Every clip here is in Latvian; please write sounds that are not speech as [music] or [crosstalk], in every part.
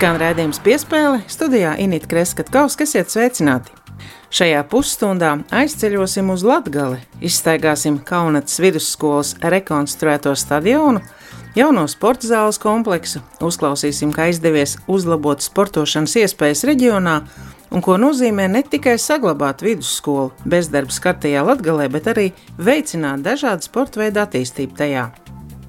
Skan redzējums piespēle studijā Inīte Kreskavs, kas iet sveicināti. Šajā pusstundā aizceļosim uz Latgali, izstaigāsim Kaunatas vidusskolas rekonstruēto stadionu, jauno sporta zāles kompleksu, uzklausīsim, kā izdevies uzlabot sportošanas iespējas reģionā un ko nozīmē ne tikai saglabāt vidusskolu bezdarba skartajā Latgalē, bet arī veicināt dažādu sporta veidu attīstību tajā.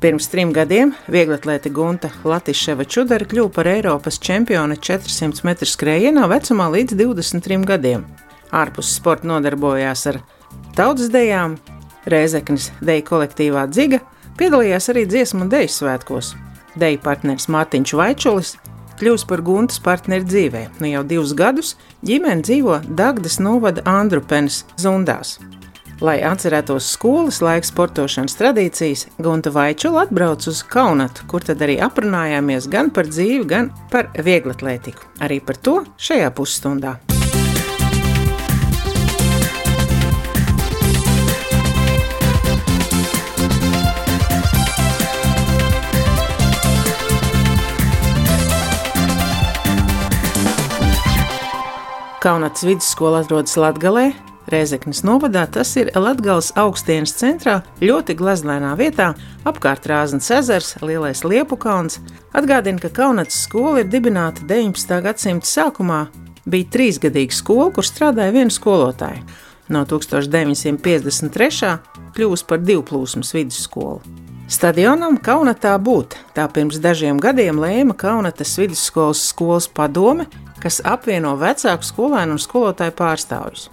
Pirms trim gadiem vieglatlēte Gunta Latiševa Čudara kļuva par Eiropas čempioni 400 metru skrējienā vecumā līdz 23 gadiem. Ārpus sporta nodarbojās ar tautas dejām, Rēzeknis deju kolektīvā dziga, piedalījās arī dziesmu un deju svētkos. Deju partneris Mārtiņš Vaičulis kļūst par Guntas partneri dzīvē. Nu jau divus gadus ģimene dzīvo Dagdas novada Andrupenes zundās. Lai atcerētos skolas laika sportošanas tradīcijas, Gunta Vaičula atbrauc uz Kaunatu, kur tad arī aprunājāmies gan par dzīvi, gan par vieglatlētiku. Arī par to šajā pusstundā. Kaunats vidusskola atrodas Latgalē, Rēzeknas novadā tas ir Latgales augstienes centrā, ļoti gleznainā vietā, apkārt Rāznas ezers, Lielais Liepu kalns. Atgādina, ka Kaunats skola ir dibināta 19. gadsimta sākumā, bija trīsgadīga skola, kur strādāja viena skolotāja. No 1953. kļūst par divplūsmas vidusskolu. Stadionam Kaunatā būt, tā pirms dažiem gadiem lēma Kaunatas vidusskolas skolas padome, kas apvieno vecāku skolēnu un skolotāju pārstāvjus.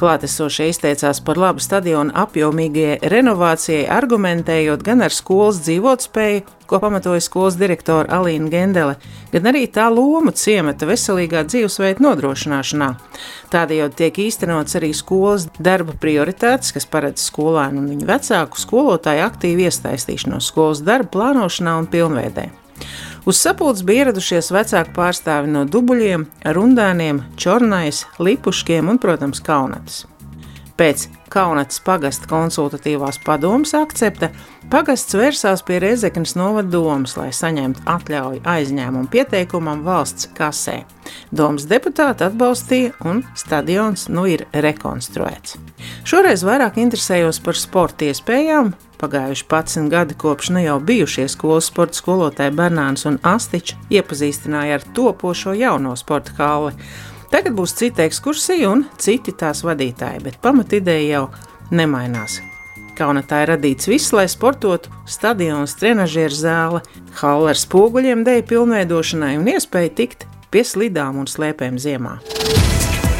Klātesošie izteicās par labu stadionu apjomīgajai renovācijai, argumentējot gan ar skolas dzīvotspēju, ko pamatoja skolas direktora Alīna Gendele, gan arī tā lomu ciemata veselīgā dzīvesveida nodrošināšanā. Tādējādi tiek īstenots arī skolas darba prioritātes, kas paredz skolēnu un viņu vecāku skolotāju aktīvu iesaistīšanos skolas darba plānošanā un pilnveidē. Uz sapulces bija ieradušies vecāku pārstāvi no Dubuļiem, Rundāniem, Čornais, Lipuškiem un, protams, Kaunatas. Pēc Kaunatas pagasta konsultatīvās padomas akcepta pagasts vērsās pie Rezeknas novada domas, lai saņemtu atļauju aizņēmumu pieteikumam valsts kasē. Domas deputāti atbalstīja un stadions nu ir rekonstruēts. Šoreiz vairāk interesējos par sporta iespējām, Pagājuši 11 gadi kopš ne jau bijušie skolas sporta skolotāji Bernāns un Astiņš iepazīstināja ar topošo jauno sporta halli. Tagad būs cita ekskursija un citi tās vadītāji, bet pamatideja jau nemainās. Kaunatā ir radīts viss, lai sportotu, stadions, trenižera zāle, halle ar spoguļiem, dēļ pilnveidošanai un iespēju tikt pie slidām un slēpēm ziemā.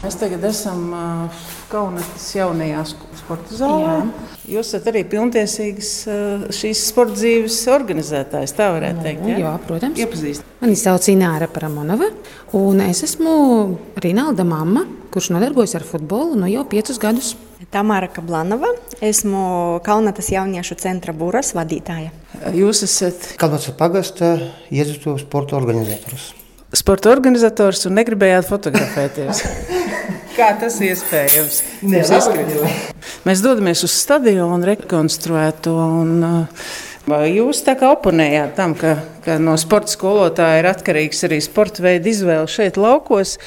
Mēs tagad esam uh, Kaunas jaunajā sporta zālē. Jā. Jūs esat arī pilntiesīgs uh, šīs sporta dzīves organizētājs, tā varētu teikt. Jā, jā protams. Iepazīst. Mani sauc Ināra Paramonova, un es esmu Rinalda mamma kurš nodarbojas ar futbolu nu jau piecus gadus. Tamāra Kablanova, esmu Kalnatas jauniešu centra būras vadītāja. Jūs esat Kalnatas pagasta iezustu sporta organizators. Sporta organizators un negribējāt fotografēties. [laughs] Kā tas iespējams? Mēs dodamies uz stadionu rekonstruēto. Un, uh, Jūs tā kā oponējāt tam, ka, ka no sporta skolotāja ir atkarīgs arī sporta veida izvēle šeit, laukos.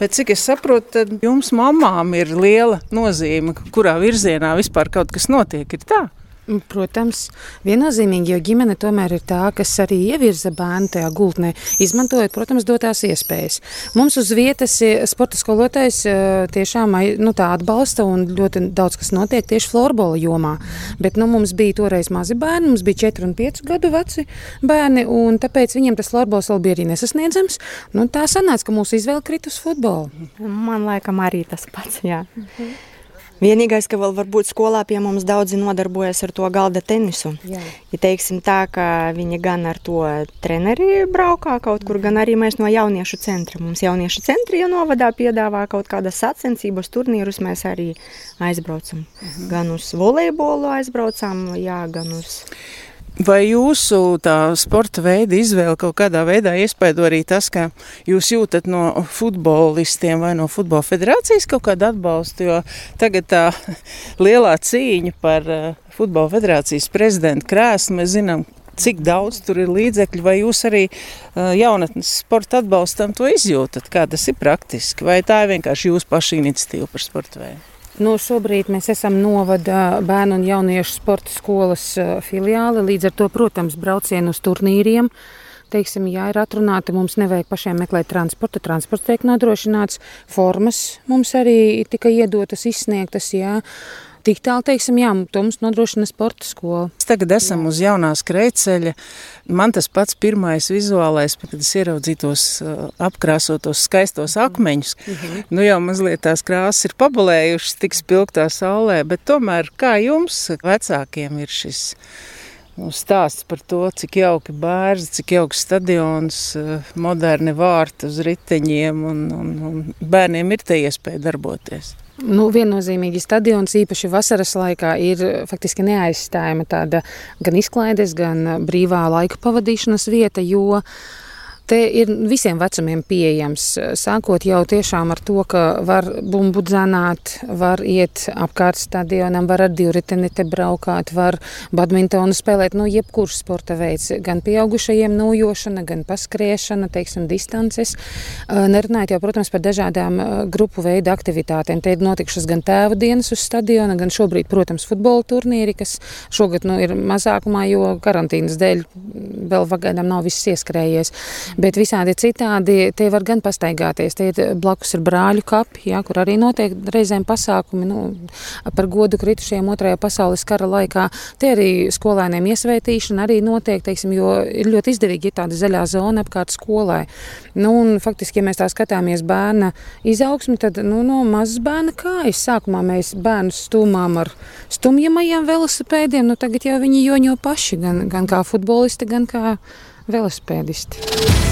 Bet cik es saprotu, tad jums, mamām, ir liela nozīme, kurā virzienā vispār kaut kas notiek. Ir tā? Protams, viennozīmīgi, jo ģimene tomēr ir tā, kas arī ievirza bērnu tajā gultnē, izmantojot, protams, dotās iespējas. Mums uz vietas sporta skolotājs tiešām nu, atbalsta un ļoti daudz kas notiek tieši florbola jomā. Bet nu, mums bija toreiz mazi bērni, mums bija 4 un 5 gadu veci bērni, un tāpēc viņiem tas florbols vēl bija arī nesasniedzams. Nu, tā sanāca, ka mūsu izvēle krita uz futbolu. Man laikam arī tas pats. Jā. Mhm. Vienīgais, ka vēl varbūt skolā pie mums daudzi nodarbojas ar to galda tenisu. Jā. Ja teiksim tā, ka viņi gan ar to treneri braukā kaut kur, gan arī mēs no jauniešu centra. Mums jauniešu centri jau novadā piedāvā kaut kādas sacensības, turnīrus mēs arī aizbraucam. Mhm. Gan uz volejbolu aizbraucam, jā, gan uz Vai jūsu sporta veida izvēle kaut kādā veidā iespaido arī tas, ka jūs jūtat no futbolistiem vai no futbola federācijas kaut kādu atbalstu? Jo tagad tā [laughs] lielā cīņa par uh, futbola federācijas prezidenta krēslu, mēs zinām, cik daudz tur ir līdzekļu, vai jūs arī uh, jaunatnes sporta atbalstam to izjūtat? Kā tas ir praktiski? Vai tā ir vienkārši jūsu paša iniciatīva par sporta veidu? Nu, šobrīd mēs esam novada bērnu un jauniešu sporta skolas filiāli. Līdz ar to, protams, braucienu uz turnīriem. Teiksim, ja ir atrunāta, mums nevajag pašiem meklēt transportu. Transports tiek nodrošināts, formas mums arī tika iedotas, izsniegtas. Jā. Tik tālu, teiksim, jā, to mums nodrošina sporta skola. Tagad esam jā. uz jaunās krēceļa. Man tas pats pirmais vizuālais, kad es ieraudzīju tos uh, apkrāsotos skaistos akmeņus, mm -hmm. nu jau mazliet tās krāsas ir pabalējušas tik spilgtā saulē, bet tomēr kā jums, vecākiem, ir šis nu, stāsts par to, cik jauki bērns, cik jauks stadions, uh, moderni vārti uz riteņiem un, un, un bērniem ir te iespēja darboties. Nu, viennozīmīgi stadions, īpaši vasaras laikā, ir faktiski neaizstājama tāda gan izklaides, gan brīvā laika pavadīšanas vieta, jo Te ir visiem vecumiem pieejams. Sākot jau tiešām ar to, ka var bumbu dzanāt, var iet apkārt stadionam, var ar divriteni te braukāt, var badmintonu spēlēt, nu, jebkurš sporta veids, gan pieaugušajiem nojošana, gan paskriešana, teiksim, distances. Nerunājot jau, protams, par dažādām grupu veidu aktivitātēm. Te ir notikušas gan tēva dienas uz stadiona, gan šobrīd, protams, futbola turnīri, kas šogad nu, ir mazākumā, jo karantīnas dēļ vēl pagaidām nav viss ieskrējies. Bet visādi citādi te var gan pastaigāties. Te ir blakus ir brāļu kapi, ja, kur arī notiek reizēm pasākumi nu, par godu kritušajiem otrajā pasaules kara laikā. Te arī skolēniem iesvētīšana arī notiek, teiksim, jo ir ļoti izdevīgi, ja tāda zaļā zona apkārt skolai. Nu, un, faktiski, ja mēs tā skatāmies bērna izaugsmi, tad nu, no mazas bērna kājas sākumā mēs bērnus stūmām ar stumjamajiem velosipēdiem, nu tagad jau viņi joņo paši, gan, gan kā futbolisti, gan kā velosipēdisti.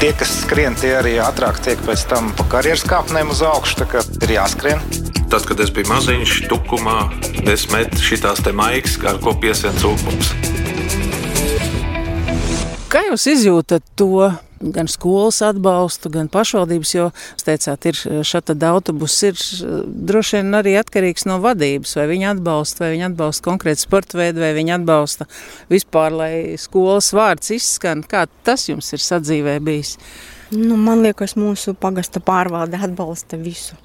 Tie, kas skrien, tie arī ātrāk tiek pēc tam pa karjeras kāpnēm uz augšu. Tā kā ir jāskrien. Tad, kad es biju maziņš, tukumā, es metu šīs maigas, ar ko piesien cūkums. Kā jūs izjūtat to gan skolas atbalstu, gan pašvaldības, jo, jūs teicāt, ir šāda autobus, ir droši vien arī atkarīgs no vadības, vai viņi atbalsta, vai viņi atbalsta konkrēti sporta veidu, vai viņi atbalsta vispār, lai skolas vārds izskan. Kā tas jums ir sadzīvē bijis? Nu, man liekas, mūsu pagasta pārvalde atbalsta visu.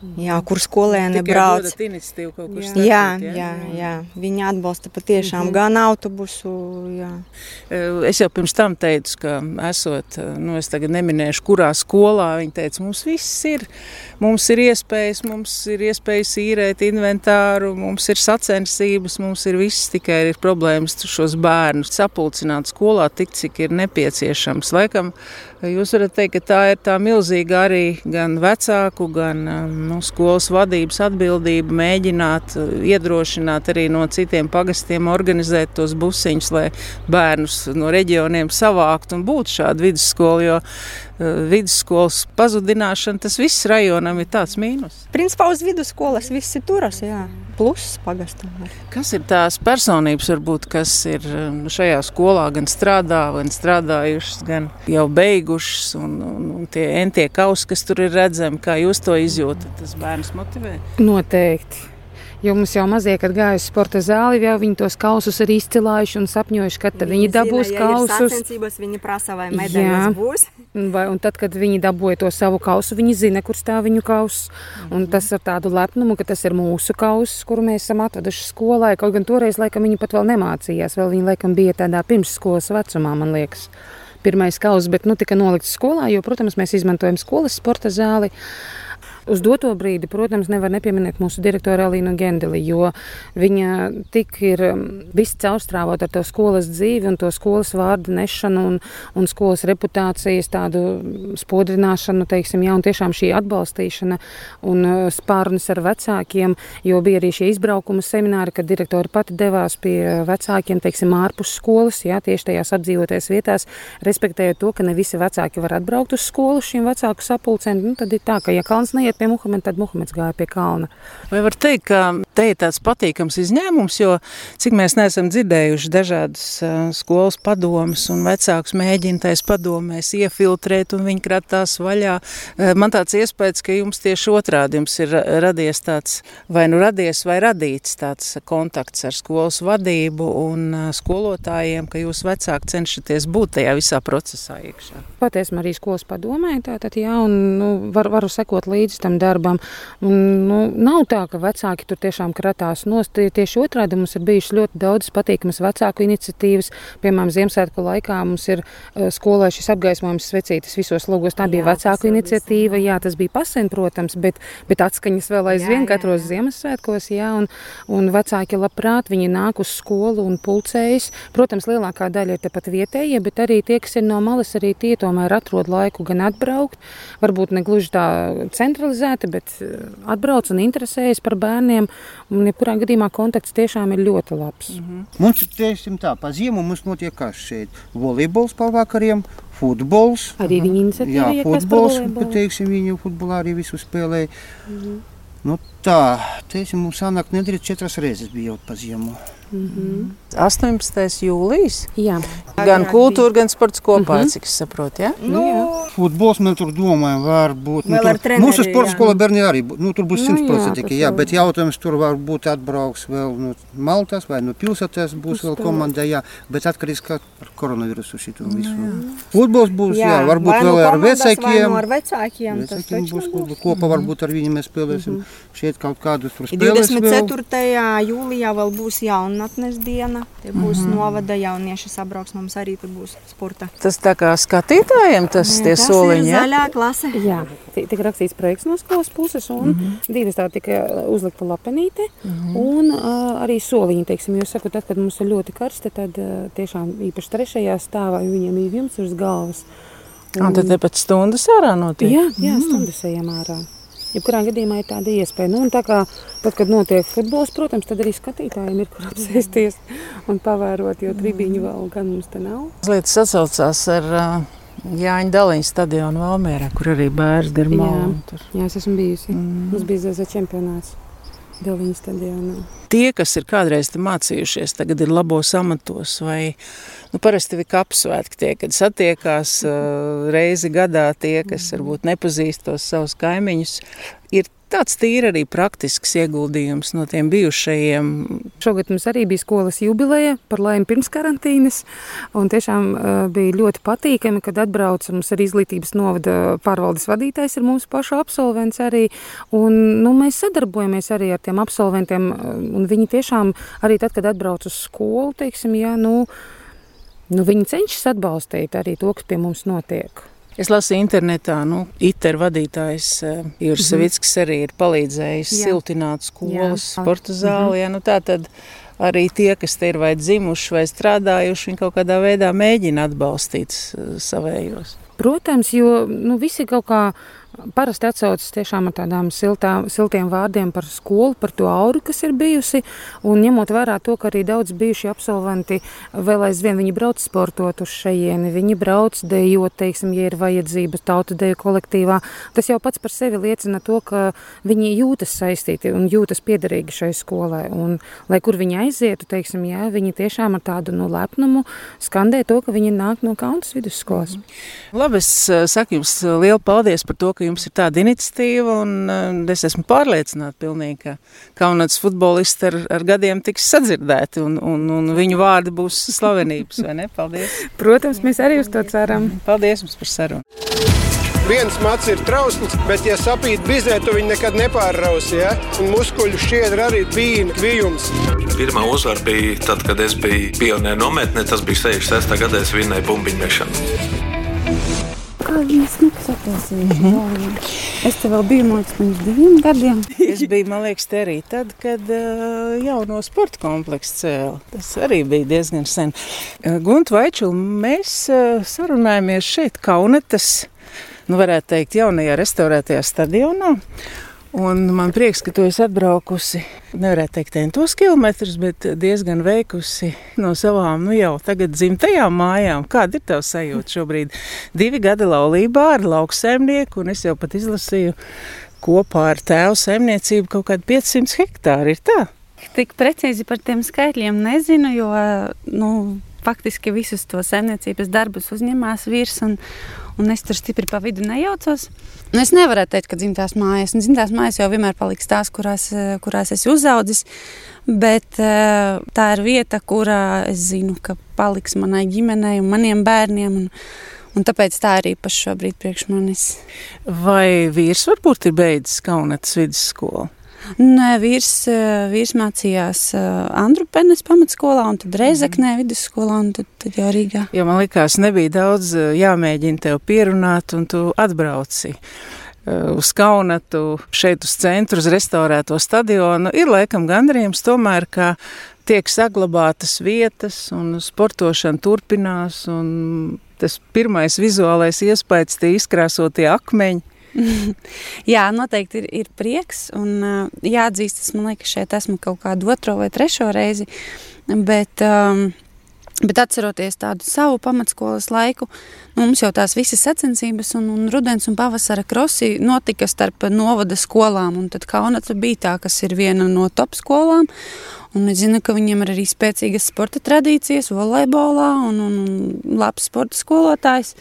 Jā, kur skolēni brauc. Jā, jā, jā, jā, viņi atbalsta patiešām mm -hmm. gan autobusu. Jā. Es jau pirms tam teicu, ka esot, nu es tagad neminēšu, kurā skolā viņi teica, mums viss ir, mums ir iespējas, mums ir iespējas īrēt inventāru, mums ir sacensības, mums ir viss, tikai ir problēmas šos bērnus sapulcināt skolā tik, cik ir nepieciešams. Laikam, jūs varat teikt, ka tā ir tā milzīga arī gan vecāku, gan um, nu, skolas vadības atbildība mēģināt uh, iedrošināt arī no citiem pagastiem organizēt tos busiņus, lai bērnus no reģioniem savākt un būtu šāda vidusskola, jo vidusskolas pazudināšana, tas viss rajonam ir tāds mīnus. Principā uz vidusskolas viss ir turas, jā. Pluss pagastam. Kas ir tās personības, varbūt, kas ir um, šajā skolā gan strādā, gan strādājušas, gan jau beigušas, un, un, un tie entie kausi, kas tur ir redzami, kā jūs to izjūtat? tas bērns motivē? Noteikti. Jo mums jau mazie, kad gāja uz sporta zāli, jau viņi tos kausus ir izcilājuši un sapņojuši, ka viņi, viņi dabūs zina, ja kausus. Viņi prasa, vai medaļas būs. Vai, un tad, kad viņi dabūja to savu kausu, viņi zina, kur stāv viņu kauss. Mm. Un tas ar tādu lepnumu, ka tas ir mūsu kauss, kuru mēs esam atveduši skolai. Kaut gan toreiz, laikam, viņi pat vēl nemācījās. Vēl viņi, laikam, bija tādā pirmsskolas vecumā, man liekas. Pirmais kauss, bet nu tika nolikts skolā, jo, protams, mēs izmantojam skolas sporta zāli. Uz doto brīdi, protams, nevar nepieminēt mūsu direktoru Alīnu Gendeli, jo viņa tik ir um, viss caurstrāvot ar to skolas dzīvi un to skolas vārdu nešanu un, un skolas reputācijas tādu spodrināšanu, teiksim, jā, un tiešām šī atbalstīšana un uh, spārnas ar vecākiem, jo bija arī šie izbraukuma semināri, kad direktori pati devās pie vecākiem, teiksim, ārpus skolas, jā, tieši tajās apdzīvotajās vietās, respektējot to, ka ne visi vecāki var atbraukt uz skolu šīm vecāku sapulcēm, nu, tad ir tā, ka, ja kalns neiet iet pie Muhameda, tad Muhameds gāja pie kalna. Vai var teikt, ka te ir tāds patīkams izņēmums, jo cik mēs neesam dzirdējuši dažādas uh, skolas padomas un vecāks mēģina tais padomēs iefiltrēt un viņi kratās vaļā. Uh, man tāds iespējas, ka jums tieši otrādi jums ir radies tāds, vai nu radies vai radīts tāds kontakts ar skolas vadību un uh, skolotājiem, ka jūs vecāki cenšaties būt tajā visā procesā iekšā. Patiesam arī skolas padomē, tātad jā, un nu, var, varu sekot līdzi tam darbam. Un, nu, nav tā, ka vecāki tur tiešām kratās nost. Tieši otrādi mums ir bijušas ļoti daudz patīkamas vecāku iniciatīvas. Piemēram, Ziemassvētku laikā mums ir uh, skolē šis apgaismojums svecītas visos logos. Tā bija jā, vecāku iniciatīva, jā, tas bija pasen, protams, bet, bet atskaņas vēl aizvien katros Ziemassvētkos, jā, un, un vecāki labprāt, viņi nāk uz skolu un pulcējas. Protams, lielākā daļa ir tepat vietējie, bet arī tie, kas ir no malas, arī tie tomēr atrod laiku gan atbraukt, varbūt ne gluži tā centralizēti, bet eh, atbrauc un interesējas par bērniem. Un, jebkurā gadījumā kontakts tiešām ir ļoti labs. Mm -hmm. Mums, teiksim tā, pa ziemu mums notiek kas šeit. Volejbols pa vakariem, futbols. Arī viņa iniciatīva. Jā, futbols, bet, teiksim, viņu futbolā arī visu spēlēja. Mm -hmm. Nu, tā, teiksim, mums sanāk nedrīkst četras reizes bija jau pa ziemu. Mm -hmm. 18. jūlijas. Jā. Gan kultūra, gan sports kopā, mm -hmm. cik es saprotu. Ja? Nu, jā. Futbols mēs tur domājam, var būt. Nu, tur, treneri, mūsu sporta skola bērni arī nu, tur būs simtprocentīgi. Nu, jā, jā, bet jautājums tur var būt atbrauks vēl no Maltas vai no pilsētas būs vēl komanda. Jā, bet atkarīgs kā ar koronavīrusu šito nu, visu. Jā. Futbols būs, jā, jā varbūt vai vēl no ar vecākiem. Ar vecākiem, vecākiem būs, būs kopā, varbūt ar viņiem mēs spēlēsim. Mm -hmm. Šeit kaut kādus tur spēlēs 24. Vēl. jūlijā vēl būs jaunatnes diena. Tie būs mm -hmm. novada jaunieši sabrauks, mums arī tur būs sporta. Tas tā kā skatītājiem tas Jā, tie tas soliņi, ir zaļā klase. Jā, tika rakstīts projekts no skolas puses, un mm -hmm. divas tā tika uzlikta lapenīte, mm -hmm. un uh, arī soliņi, teiksim, jo saku, tad, kad mums ir ļoti karsti, tad uh, tiešām īpaši trešajā stāvā, viņiem ir jumts uz galvas. Un, un tad tepat stundas ārā notiek? Jā, jā mm. stundas ejam ārā. Jebkurā gadījumā ir tāda iespēja. Nu, tā kā, tad, kad notiek futbols, protams, tad arī skatītājiem ir kur apsēsties un pavērot, jo tribiņu vēl gan mums te nav. Lietas sasaucās ar uh, Jāņa Daliņa stadionu Valmērā, kur arī bērns garmā. Jā, jā, es esmu bijusi. Mm. Mums bija ZZ čempionāts. Daliņa stadionā. Tie, kas ir kādreiz mācījušies, tagad ir labos amatos, vai nu, parasti ir kapsvētki tie, kad satiekās reizi gadā tie, kas varbūt nepazīst tos savus kaimiņus, ir tāds tīri arī praktisks ieguldījums no tiem bijušajiem. Šogad mums arī bija skolas jubileja par laimi pirms karantīnas, tiešām uh, bija ļoti patīkami, kad atbrauca mums arī izglītības novada pārvaldes vadītājs ir mūsu pašu absolvents arī, un nu, mēs sadarbojamies arī ar tiem absolventiem, un viņi tiešām arī tad, kad atbrauc uz skolu, teiksim, jā, nu, nu viņi cenšas atbalstīt arī to, kas pie mums notiek. Es lasīju internetā, nu, ITER vadītājs uh, Juris -hmm. Savickis arī ir palīdzējis jā. siltināt skolas, jā. sporta zāli. Mm -hmm. ja, nu, tā tad arī tie, kas te ir vai dzimuši vai strādājuši, viņi kaut kādā veidā mēģina atbalstīt uh, savējos. Protams, jo nu, visi kaut kā Parasti atsaucas tiešām ar tādām siltām, siltiem vārdiem par skolu, par to auru, kas ir bijusi. Un ņemot vērā to, ka arī daudz bijuši absolventi vēl aizvien viņi brauc sportot uz šejieni, viņi brauc dejot, teiksim, ja ir vajadzības tautu deju kolektīvā. Tas jau pats par sevi liecina to, ka viņi jūtas saistīti un jūtas piederīgi šai skolai. Un, lai kur viņi aizietu, teiksim, jā, viņi tiešām ar tādu nu, lepnumu skandē to, ka viņi nāk no Kaunas vidusskolas. Labi, es eh, saku jums lielu paldies par to, ka jums ir tāda iniciatīva, un uh, es esmu pārliecināta, pilnīgi, ka Kaunas futbolisti ar, ar gadiem tiks sadzirdēti, un, un, un viņu vārdi būs slavenības, vai ne? Paldies! [laughs] Protams, mēs arī uz to ceram. Paldies jums par sarunu! Viens mats ir trausls, bet, ja sapīt bizē, tu viņu nekad nepārrausi. Ja? Un muskuļu šķiedra arī bija kvijums. Pirmā uzvara bija tad, kad es biju pionieru nometnē. Tas bija 66. gadā, es vinnēju bumbiņu mešanu kā viņas nesaprasīja. Mm -hmm. Es te vēl biju, man liekas, pirms diviem gadiem. es biju, man liekas, te arī tad, kad uh, jauno sporta kompleksu cēla. Tas arī bija diezgan sen. Uh, Guntu Vaičulu, mēs uh, sarunājamies šeit Kaunetas, nu varētu teikt, jaunajā restaurētajā stadionā. Un man prieks, ka tu esi atbraukusi, nevarētu teikt, centos kilometrus, bet diezgan veikusi no savām, nu jau tagad dzimtajām mājām. Kāda ir tava sajūta šobrīd? Divi gadi laulībā ar lauksēmnieku, un es jau pat izlasīju kopā ar tēvu saimniecību kaut kādi 500 hektāri. Ir tā? Tik precīzi par tiem skaitļiem nezinu, jo nu, faktiski visus to saimniecības darbus uzņemās vīrs, un, un es tur stipri pa vidu nejaucos. Nu, es nevaru teikt, ka dzimtās mājas, nu, dzimtās mājas jau vienmēr paliks tās, kurās, kurās esmu uzaudzis. Bet eh, tā ir vieta, kurā es zinu, ka paliks manai ģimenei un maniem bērniem. Un, un tāpēc tā ir īpaši šobrīd priekš manis. Vai vīrs varbūt ir beidzis Kaunatas vidusskolu? Nē, vīrs, eh, vīrs mācījās eh, Andrupenes pamatskolā, un tad Reizeknē vidusskolā, un tad, tad jau Rīgā. Jo man likās, nebija daudz jāmēģina tev pierunāt, un tu atbrauci uz Kaunatu, šeit uz centru, uz restaurēto stadionu, ir laikam gandarījums tomēr, ka tiek saglabātas vietas un sportošana turpinās, un tas pirmais vizuālais iespējas, tie izkrāsotie akmeņi. [laughs] Jā, noteikti ir, ir prieks. Un, uh, jāatzīst, es man liekas, šeit esmu kaut kādu otro vai trešo reizi. Bet, um, Bet atceroties tādu savu pamatskolas laiku, nu, mums jau tās visas sacensības un, un rudens un pavasara krosi notika starp novada skolām. Tad Kaunata bija tā, kas ir viena no top skolām. Un es zinu, ka viņiem ir arī spēcīgas sporta tradīcijas, volejbolā un, un, un labs sporta skolotājs.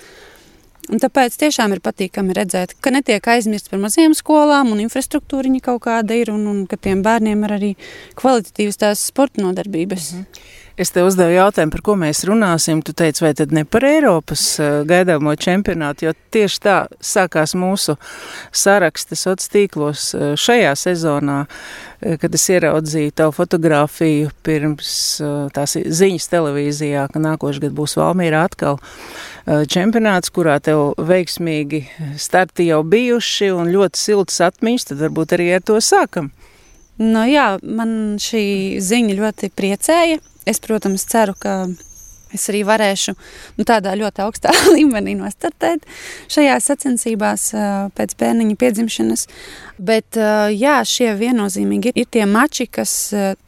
Un tāpēc tiešām ir patīkami redzēt, ka netiek aizmirsts par mazajām skolām, un infrastruktūra kaut kāda ir, un, un ka tiem bērniem ir arī kvalitatīvas tās sporta nodarbības. -hmm. Es te uzdevu jautājumu, par ko mēs runāsim. Tu teici, vai tad ne par Eiropas eh, gaidāmo čempionātu, jo tieši tā sākās mūsu saraksta sociālos tīklos eh, šajā sezonā, eh, kad es ieraudzīju tavu fotografiju pirms tās ziņas televīzijā, ka nākošais gads būs Valmīra atkal čempionāts, kurā tev veiksmīgi starti jau bijuši un ļoti siltas atmiņas, tad varbūt arī ar to sākam. Nu jā, man šī ziņa ļoti priecēja. Es, protams, ceru, ka es arī varēšu nu, tādā ļoti augstā [laughs] līmenī nostartēt šajās sacensībās pēc bērniņa piedzimšanas. Bet jā, šie viennozīmīgi ir, ir tie mači, kas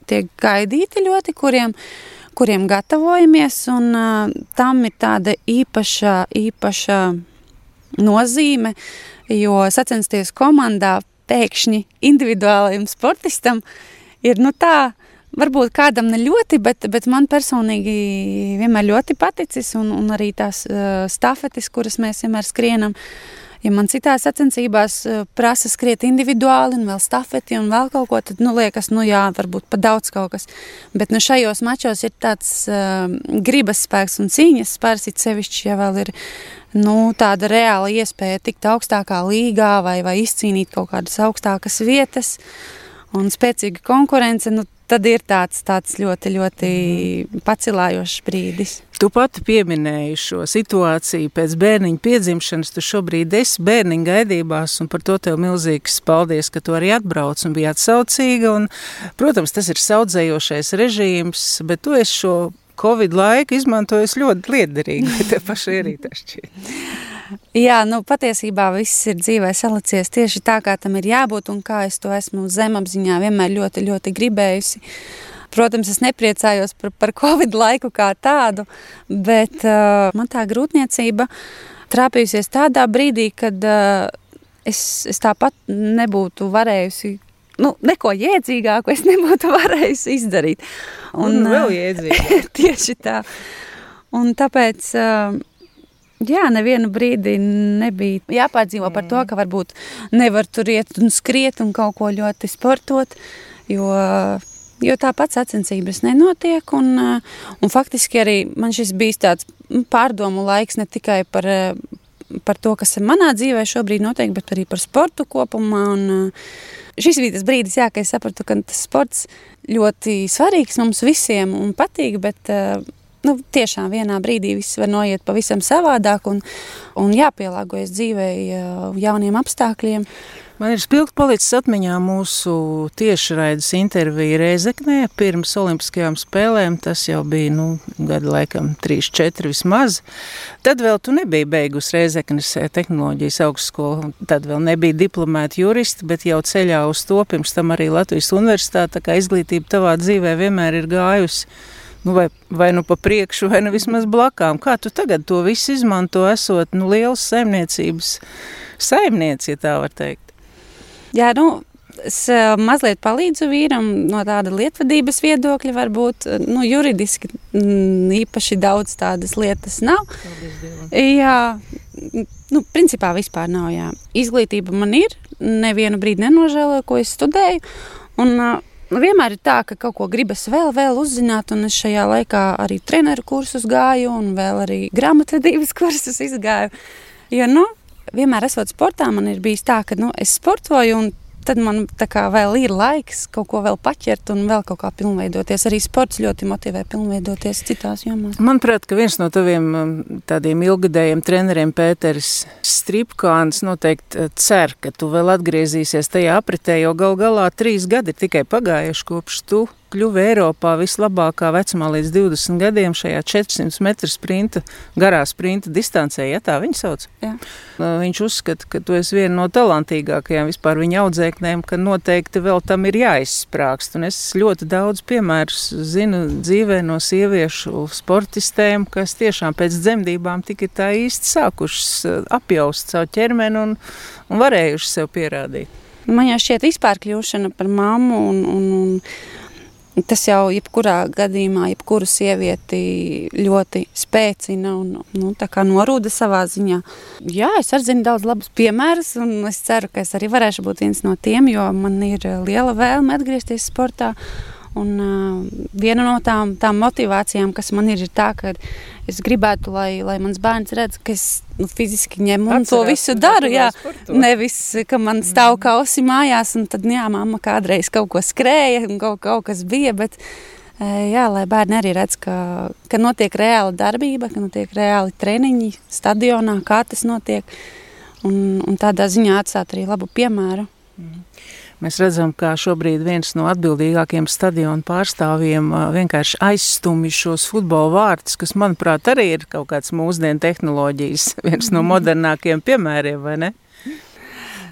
tiek gaidīti ļoti, kuriem, kuriem gatavojamies, un tam ir tāda īpaša, īpaša nozīme, jo sacensties komandā pēkšņi individuālajam sportistam ir nu tā, Varbūt kādam ne ļoti, bet, bet man personīgi vienmēr ļoti paticis, un, un arī tās uh, stafetes, kuras mēs vienmēr skrienam. Ja man citās sacensībās uh, prasa skriet individuāli, un vēl stafeti, un vēl kaut ko, tad nu, liekas, nu jā, varbūt pat daudz kaut kas. Bet nu, šajos mačos ir tāds uh, gribas spēks un cīņas spēks, it sevišķi, ja vēl ir nu, tāda reāla iespēja tikt augstākā līgā vai, vai izcīnīt kaut kādas augstākas vietas un spēcīga konkurence. Nu, tad ir tāds, tāds ļoti, ļoti pacilājošs brīdis. Tu pati pieminēji šo situāciju pēc bērniņa piedzimšanas. Tu šobrīd esi bērniņa gaidībās, un par to tev milzīgs paldies, ka tu arī atbrauc un biji atsaucīga. Un, protams, tas ir saudzējošais režīms, bet tu esi šo Covid laiku izmantojis ļoti liederīgi, vai te paši arī tas šķiet? Jā, nu, patiesībā viss ir dzīvē salicies tieši tā, kā tam ir jābūt, un kā es to esmu zemapziņā vienmēr ļoti, ļoti gribējusi. Protams, es nepriecājos par, par Covid laiku kā tādu, bet uh, man tā grūtniecība trāpījusies tādā brīdī, kad uh, es, es tāpat nebūtu varējusi nu, neko jēdzīgāku es nebūtu [laughs] varējusi izdarīt. Un, un vēl uh, jēdzīgāk. [laughs] tieši tā. Un tāpēc uh, Jā, nevienu brīdi nebija jāpārdzīvo par to, mm. ka varbūt nevar tur iet un skriet un kaut ko ļoti sportot, jo, jo tāpat sacensības nenotiek. Un, un faktiski arī man šis bijis tāds pārdomu laiks ne tikai par, par to, kas manā dzīvē šobrīd notiek, bet arī par sportu kopumā. Un, šis bija tas brīdis, jā, kad es sapratu, ka tas sports ļoti svarīgs mums visiem un patīk, bet nu, tiešām vienā brīdī viss var noiet pavisam savādāk un, un jāpielāgojas dzīvei jauniem apstākļiem. Man ir spilgti palicis atmiņā mūsu tiešraides intervija Reizeknē pirms Olimpiskajām spēlēm. Tas jau bija, nu, gada laikam 3-4 vismaz. Tad vēl tu nebija beigus Reizeknes tehnoloģijas augstskolu. Tad vēl nebija diplomēta juristi, bet jau ceļā uz to pirms tam arī Latvijas universitāte. Tā kā izglītība tavā dzīvē vienmēr ir gājusi nu, vai, vai nu pa priekšu, vai nu vismaz blakām. Kā tu tagad to visu izmanto, esot nu, liels saimniecības saimnieci, ja tā var teikt? Jā, nu, Es uh, mazliet palīdzu vīram no tāda lietvadības viedokļa. Varbūt nu, juridiski mm, īpaši daudz tādas lietas nav. Jā, nu, principā vispār nav. Jā. Izglītība man ir, nevienu brīdi nenožēloju, ko es studēju. Un, uh, Vienmēr ir tā, ka kaut ko gribas vēl, vēl uzzināt, un es šajā laikā arī treneru kursus gāju, un vēl arī grāmatvedības [laughs] kursus izgāju. Jo, nu, vienmēr esot sportā, man ir bijis tā, ka nu, es sportoju, un tad man vēl ir laiks kaut ko vēl paķert un vēl kaut kā pilnveidoties. Arī sports ļoti motivē pilnveidoties citās jomās. Manuprāt, ka viens no taviem um, tādiem ilgadējiem treneriem, Pēters Stripkāns, noteikti uh, cer, ka tu vēl atgriezīsies tajā apritē, jo gal galā trīs gadi ir tikai pagājuši kopš tu kļuva Eiropā vislabākā vecumā līdz 20 gadiem šajā 400 metru sprinta, garā sprinta distancē, ja tā viņa sauc. Jā. Viņš uzskata, ka tu esi viena no talantīgākajām vispār viņa audzēknēm, ka noteikti vēl tam ir jāizsprāgst. Un es ļoti daudz piemērus zinu dzīvē no sieviešu sportistēm, kas tiešām pēc dzemdībām tik ir tā īsti sākušas apjaust savu ķermeni un, un varējuši sev pierādīt. Man jau šķiet, vispār kļūšana par mammu un, un, un Tas jau jebkurā gadījumā, jebkuru sievieti ļoti spēcina un nu, norūda savā ziņā. Jā, es arī zinu daudz labus piemērus, un es ceru, ka es arī varēšu būt viens no tiem, jo man ir liela vēlme atgriezties sportā. Un, uh, viena no tām, tām motivācijām, kas man ir, ir tā, ka es gribētu, lai, lai mans bērns redz, ka es nu, fiziski ņemu un Atcerās, to visu daru. Jā, nevis, ka man stāv mm. kausi mājās, un tad, jā, mamma kādreiz kaut ko skrēja, un kaut, kaut kas bija, bet jā, lai bērni arī redz, ka, ka notiek reāla darbība, ka notiek reāli treniņi stadionā, kā tas notiek, un, un tādā ziņā atstāt arī labu piemēru. Mm. Mēs redzam, ka šobrīd viens no atbildīgākajiem stadionu pārstāvjiem vienkārši aizstumj šos futbola vārtus, kas, manuprāt, arī ir kaut kāds mūsdienu tehnoloģijas, viens no modernākajiem piemēriem, vai ne?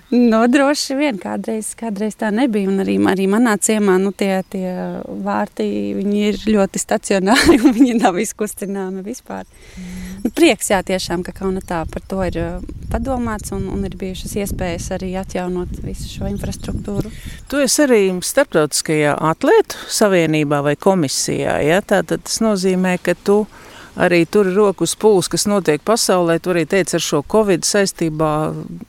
No, droši vien kādreiz, kādreiz tā nebija. Un arī, arī manā ciemā nu, tie, tie vārti ir ļoti stacionāri un viņi nav izkustināmi vispār. Mm. Nu, prieks, jā, tiešām, ka Kaunatā par to ir padomāts un, un ir bijušas iespējas arī atjaunot visu šo infrastruktūru. Tu esi arī starptautiskajā atlētu savienībā vai komisijā. Ja? Tātad tas nozīmē, ka tu esi arī tur rokas pūles, kas notiek pasaulē. Tur arī teica, ar šo covid saistībā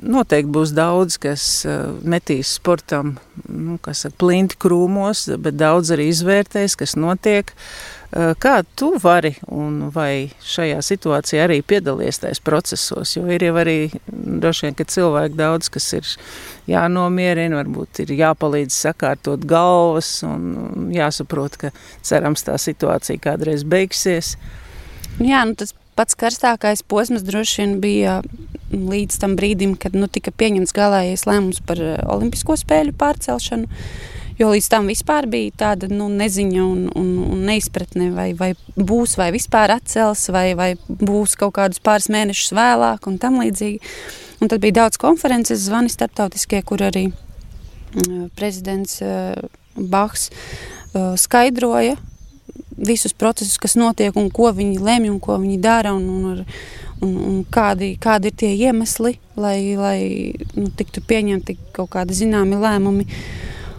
noteikti būs daudz, kas uh, metīs sportam, nu, kas saka, plinti krūmos, bet daudz arī izvērtēs, kas notiek. Uh, kā tu vari un vai šajā situācijā arī piedalies tajos procesos? Jo ir jau arī droši vien, ka cilvēki daudz, kas ir jānomierina, varbūt ir jāpalīdz sakārtot galvas un jāsaprot, ka cerams tā situācija kādreiz beigsies. Jā, nu tas pats karstākais posms droši vien bija līdz tam brīdim, kad nu, tika pieņemts galīgais lēmums par eh, Olimpisko spēļu pārcelšanu. Jo līdz tam vispār bija tāda nu, neziņa un, un, un neizpratne, vai, vai būs, vai vispār atcels, vai, vai būs kaut kādus pāris mēnešus vēlāk, un tam līdzīgi. Un tad bija daudz konferences, zvani starptautiskie, kur arī uh, prezidents uh, Bahs uh, skaidroja, visus procesus, kas notiek un ko viņi lemj un ko viņi dara un, un, un, un kādi, kādi ir tie iemesli, lai, lai nu, tiktu pieņemti kaut kādi zināmi lēmumi.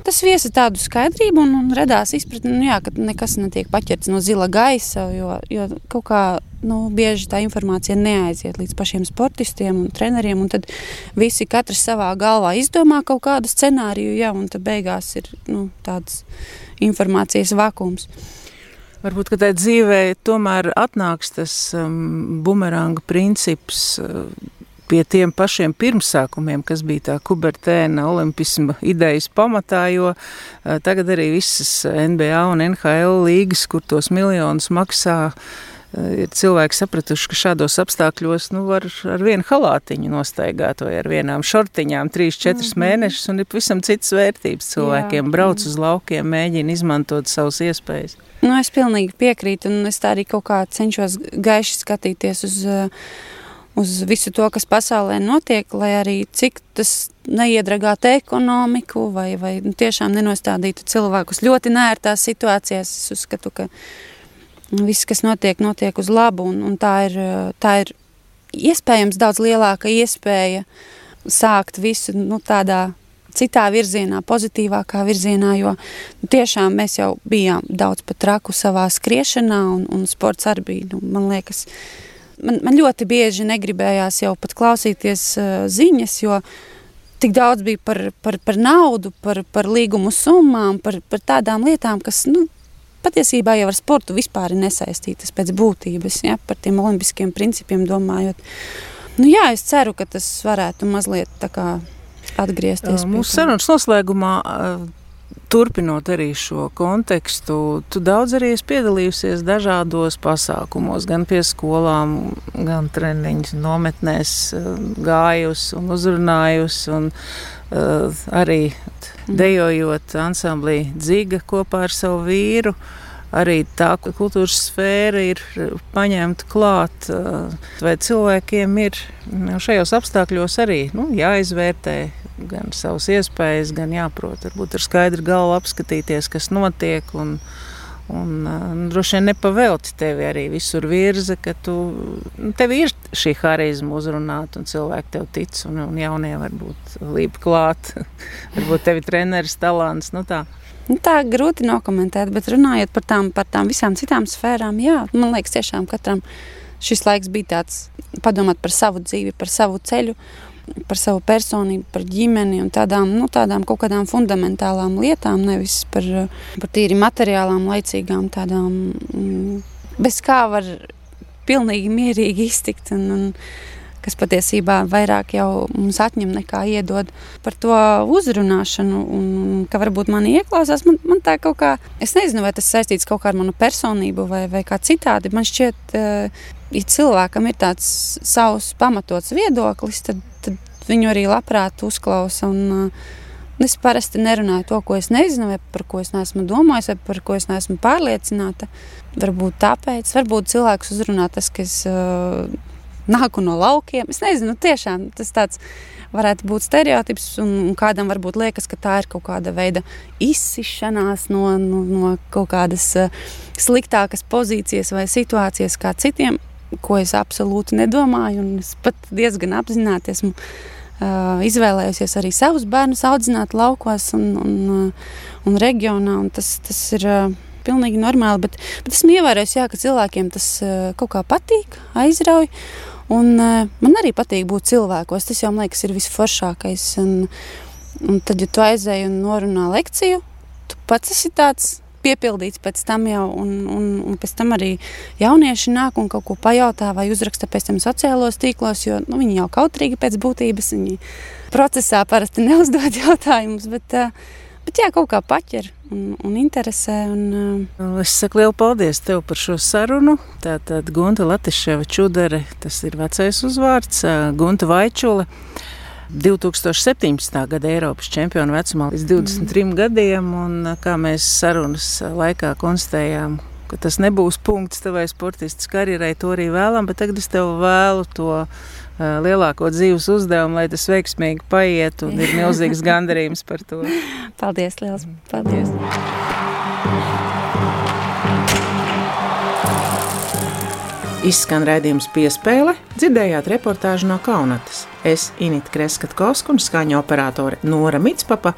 Tas viesa tādu skaidrību un, un radās izpratne, nu, jā, ka nekas netiek paķerts no zila gaisa, jo, jo kaut kā nu, bieži tā informācija neaiziet līdz pašiem sportistiem un treneriem, un tad visi katrs savā galvā izdomā kaut kādu scenāriju, jā, un tad beigās ir nu, tāds informācijas vakums. Varbūt, tajā dzīvē tomēr atnāks tas um, bumeranga princips uh, pie tiem pašiem pirmsākumiem, kas bija tā kubertēna olimpisma idejas pamatā, jo uh, tagad arī visas NBA un NHL līgas, kur tos miljonus maksā, uh, ir cilvēki sapratuši, ka šādos apstākļos nu, var ar vienu halātiņu nostaigāt vai ar vienām šortiņām 3-4 mm -hmm. mēnešus, un ir pavisam citas vērtības cilvēkiem. Jā, Brauc uz laukiem, mēģina izmantot savas iespējas. Nu, es pilnīgi piekrītu, un es tā arī kaut kā cenšos gaiši skatīties uz, eh, uz visu to, kas pasaulē notiek, lai arī cik tas neiedragātu ekonomiku vai, vai nu, tiešām nenostādītu cilvēkus ļoti nērtās situācijās. Es uzskatu, ka viss, kas notiek, notiek uz labu, un, un tā, ir, tā ir iespējams daudz lielāka iespēja sākt visu nu, tādā citā virzienā, pozitīvākā virzienā, jo nu, tiešām mēs jau bijām daudz pat traku savā skriešanā, un, un sports arī bija, nu, man liekas, man, man ļoti bieži negribējās jau pat klausīties uh, ziņas, jo tik daudz bija par, par, par naudu, par, par līgumu summām, par, par tādām lietām, kas, nu, patiesībā jau ar sportu vispār ir nesaistītas pēc būtības, ja, par tiem olimpiskiem principiem domājot. Nu, jā, es ceru, ka tas varētu mazliet tā kā atgriezties. Mūsu sarunas noslēgumā, turpinot arī šo kontekstu, tu daudz arī esi piedalījusies dažādos pasākumos, gan pie skolām, gan treniņu nometnēs, gājusi un uzrunājusi. Un, uh, arī dejojot ansamblī Dziga kopā ar savu vīru. Uh, arī tā kultūras sfēra ir paņemta klāt, vai cilvēkiem ir nu, šajos apstākļos arī nu, jāizvērtē gan savas iespējas, gan jāprot varbūt ar skaidru galvu apskatīties, kas notiek. Un, Un, uh, droši vien nepavēlti tevi arī visur virza, ka tu, nu, tev ir šī harizma uzrunāt, un cilvēki tev tic, un, un jaunie varbūt līp klāt. [laughs] varbūt tev ir treneris talants. Nu tā. Nu, tā grūti nokomentēt, bet runājot par tām, par tām visām citām sfērām, jā, man liekas, tiešām katram šis laiks bija tāds padomāt par savu dzīvi, par savu ceļu, par savu personību, par ģimeni un tādām, nu, tādām kaut kādām fundamentālām lietām, nevis par, par tīri materiālām, laicīgām tādām, mm, bez kā var pilnīgi mierīgi iztikt. Un, un, kas patiesībā vairāk jau mums atņem nekā iedod par to uzrunāšanu, un ka varbūt mani ieklausās. Man, man tā kaut kā, es nezinu, vai tas saistīts kaut kā ar manu personību vai, vai kā citādi. Man šķiet, eh, ja cilvēkam ir tāds savs pamatots viedoklis, tad, tad viņu arī labprāt uzklausa. Un, eh, Es parasti nerunāju to, ko es nezinu, vai par ko es neesmu domājis, vai par ko es neesmu pārliecināta. Varbūt tāpēc, varbūt cilvēks uzrunā tas, ka es uh, nāku no laukiem. Es nezinu, tiešām tas tāds varētu būt stereotips, un, un kādam varbūt liekas, ka tā ir kaut kāda veida izsišanās no, no, no kaut kādas uh, sliktākas pozīcijas vai situācijas kā citiem, ko es absolūti nedomāju, es pat diezgan apzināti esmu uh, izvēlējusies arī savus bērnus audzināt laukos un, un, uh, un reģionā, un tas, tas ir uh, pilnīgi normāli, bet, bet esmu ievērojis, jā, ka cilvēkiem tas uh, kaut kā patīk, aizrauj, Un, uh, man arī patīk būt cilvēkos. Tas jau man liekas, ir visforšākais. Un, un tad, ja tu aizēji un norunā lekciju, tu pats esi tāds piepildīts pēc tam jau, un, un, un pēc tam arī jaunieši nāk un kaut ko pajautā vai uzraksta pēc tam sociālos tīklos, jo nu, viņi jau kautrīgi pēc būtības, viņi procesā parasti [laughs] neuzdod jautājumus, bet uh, Bet jā, kaut kā paķer un, un interesē. Un, uh... Es saku lielu paldies tev par šo sarunu. Tātad Gunta Latiševa čudere, tas ir vecais uzvārds, uh, Gunta Vaičula. 2017. gada Eiropas čempionu vecumā līdz 23 mm. gadiem, un uh, kā mēs sarunas laikā konstatējām, ka tas nebūs punkts tavai sportistas karjerai, to arī vēlam, bet tagad es tev vēlu to lielāko dzīves uzdevumu, lai tas veiksmīgi paiet, un ir milzīgs [laughs] gandarījums par to. Paldies, liels! Paldies! Izskan raidījums piespēle, dzirdējāt reportāžu no Kaunatas. Es, Inita Kreskatkovska un skaņa operātore Nora Mitspapa,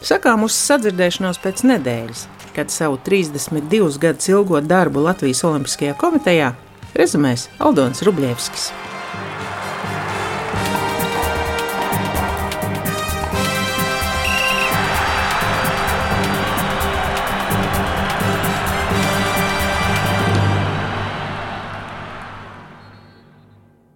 sakām uz sadzirdēšanos pēc nedēļas, kad savu 32 gadus ilgo darbu Latvijas Olimpiskajā komitejā rezumēs Aldons Rubļevskis.